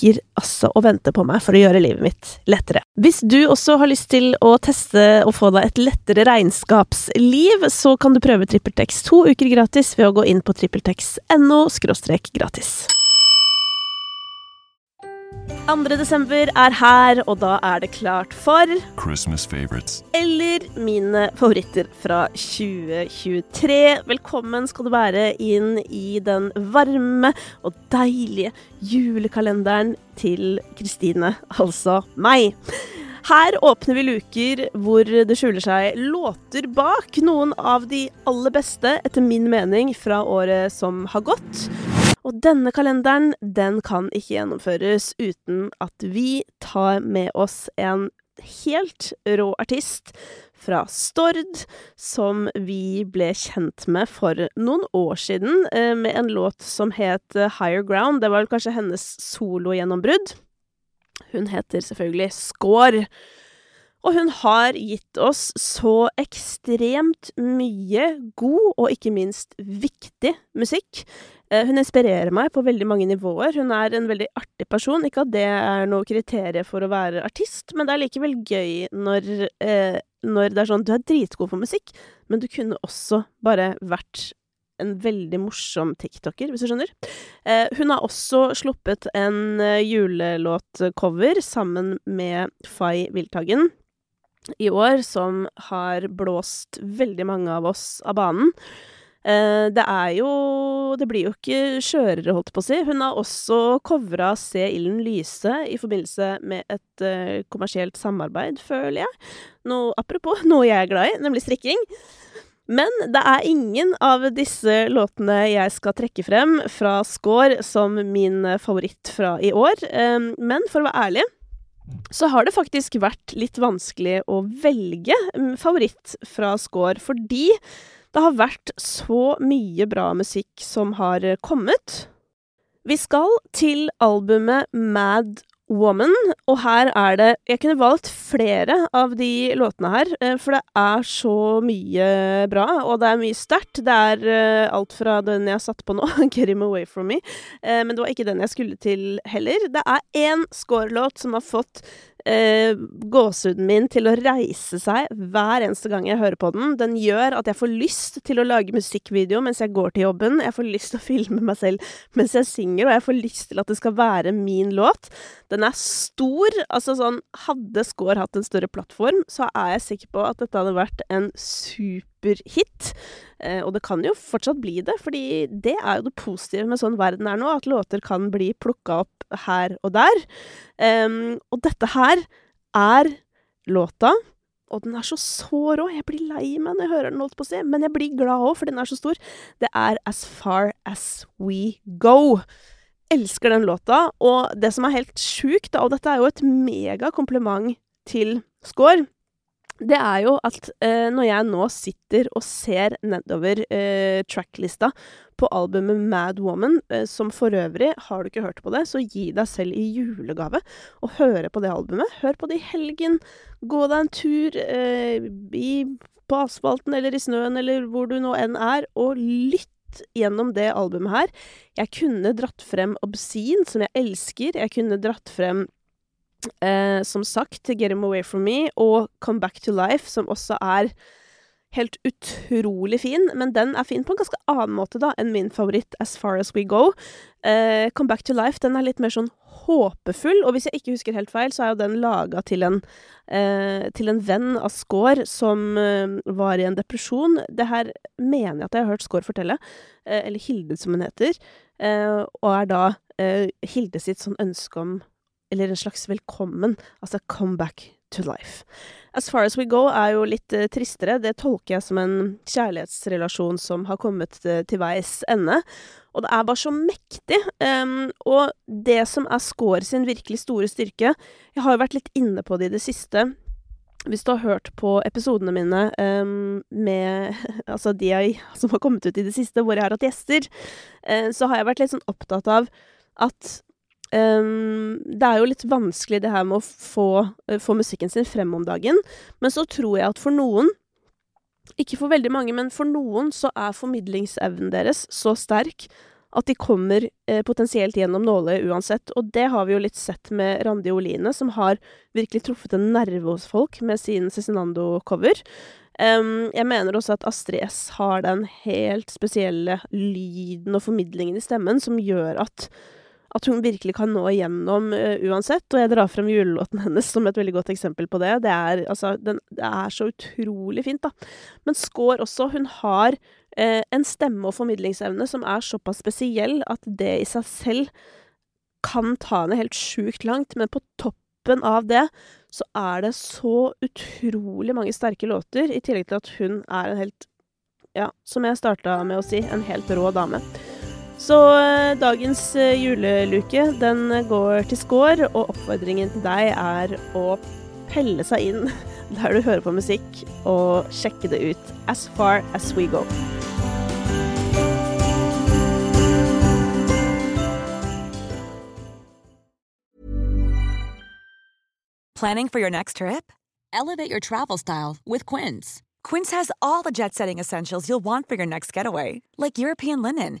ligger altså og venter på meg for å gjøre livet mitt lettere. Hvis du også har lyst til å teste og få deg et lettere regnskapsliv, så kan du prøve TrippelTex to uker gratis ved å gå inn på trippeltex.no gratis. 2. desember er her, og da er det klart for Christmas favorites. Eller mine favoritter fra 2023. Velkommen skal du være inn i den varme og deilige julekalenderen til Kristine, altså meg. Her åpner vi luker hvor det skjuler seg låter bak. Noen av de aller beste, etter min mening, fra året som har gått. Og denne kalenderen, den kan ikke gjennomføres uten at vi tar med oss en helt rå artist fra Stord, som vi ble kjent med for noen år siden, eh, med en låt som het eh, Higher Ground. Det var vel kanskje hennes sologjennombrudd. Hun heter selvfølgelig Skår. Og hun har gitt oss så ekstremt mye god, og ikke minst viktig, musikk. Eh, hun inspirerer meg på veldig mange nivåer. Hun er en veldig artig person. Ikke at det er noe kriterium for å være artist, men det er likevel gøy når, eh, når det er sånn Du er dritgod på musikk, men du kunne også bare vært en veldig morsom tiktoker, hvis du skjønner. Eh, hun har også sluppet en eh, julelåtcover sammen med Fay Wilthagen i år som har blåst veldig mange av oss av banen. Eh, det er jo Det blir jo ikke skjørere, holdt på å si. Hun har også covra Se ilden lyse i forbindelse med et uh, kommersielt samarbeid, føler jeg. Noe, apropos noe jeg er glad i, nemlig strikking. Men det er ingen av disse låtene jeg skal trekke frem fra Score som min favoritt fra i år. Um, men for å være ærlig så har det faktisk vært litt vanskelig å velge mm, favoritt fra Score, fordi det har vært så mye bra musikk som har kommet. Vi skal til albumet Mad Woman, og her er det Jeg kunne valgt flere av de låtene her, eh, for det er så mye bra, og det er mye sterkt. Det er uh, alt fra den jeg satte på nå, 'Get Him Away From Me', uh, men det var ikke den jeg skulle til heller. Det er én score-låt som har fått eh, gåsehuden min til å reise seg hver eneste gang jeg hører på den. Den gjør at jeg får lyst til å lage musikkvideo mens jeg går til jobben. Jeg får lyst til å filme meg selv mens jeg synger, og jeg får lyst til at det skal være min låt. Den er stor. Altså sånn Hadde Skår hatt en større plattform, så er jeg sikker på at dette hadde vært en superhit. Eh, og det kan jo fortsatt bli det, fordi det er jo det positive med sånn verden er nå, at låter kan bli plukka opp her og der. Um, og dette her er låta, og den er så så rå. Jeg blir lei meg når jeg hører den, holdt på å si, men jeg blir glad òg, for den er så stor. Det er As Far As We Go. Elsker den låta, og det som er helt sjukt, og dette er jo et megakompliment til Skår det er jo at eh, når jeg nå sitter og ser nedover eh, tracklista på albumet Mad Woman, eh, som for øvrig, har du ikke hørt på det, så gi deg selv i julegave å høre på det albumet. Hør på det i helgen. Gå deg en tur eh, i, på asfalten eller i snøen eller hvor du nå enn er, og lytt gjennom det albumet her. Jeg kunne dratt frem Obscene, som jeg elsker. Jeg kunne dratt frem Eh, som sagt, 'Get Him Away From Me' og 'Come Back To Life', som også er helt utrolig fin, men den er fin på en ganske annen måte da enn min favoritt As Far As We Go. Eh, Come Back To Life den er litt mer sånn håpefull, og hvis jeg ikke husker helt feil, så er jo den laga til, eh, til, en venn av Skaar som eh, var i en depresjon. Det her mener jeg at jeg har hørt Skaar fortelle, eh, eller Hilde som hun heter, eh, og er da Hilde sitt sånn ønske om eller en slags velkommen, altså come back to life. As Far As We Go er jo litt uh, tristere. Det tolker jeg som en kjærlighetsrelasjon som har kommet uh, til veis ende. Og det er bare så mektig. Um, og det som er Score sin virkelig store styrke Jeg har jo vært litt inne på det i det siste. Hvis du har hørt på episodene mine um, med Altså de jeg, som har kommet ut i det siste, hvor jeg har hatt gjester, uh, så har jeg vært litt sånn opptatt av at Um, det er jo litt vanskelig det her med å få, uh, få, musikken sin frem om dagen, men så tror jeg at for noen Ikke for veldig mange, men for noen så er formidlingsevnen deres så sterk at de kommer uh, potensielt gjennom nåløyet uansett. Og det har vi jo litt sett med Randi Oline, som har virkelig truffet en nerve hos folk med sin Cezinando-cover. Um, jeg mener også at Astrid S har den helt spesielle lyden og formidlingen i stemmen som gjør at at hun virkelig kan nå igjennom uh, uansett. Og jeg drar frem julelåten hennes som et veldig godt eksempel på det. Det er, altså, den, det er så utrolig fint, da. Men Skaar også, hun har uh, en stemme og formidlingsevne som er såpass spesiell at det i seg selv kan ta henne helt sjukt langt, men på toppen av det så er det så utrolig mange sterke låter, i tillegg til at hun er en helt Ja, som jeg starta med å si, en helt rå dame. Så eh, dagens eh, juleluke, den går til skår, og oppfordringen til deg er å pelle seg inn der du hører på musikk, og sjekke det ut as far as we go. Planning for your next trip? Elevate your travel style with Quince. Quince has all the jet setting essentials you'll want for your next getaway, like European linen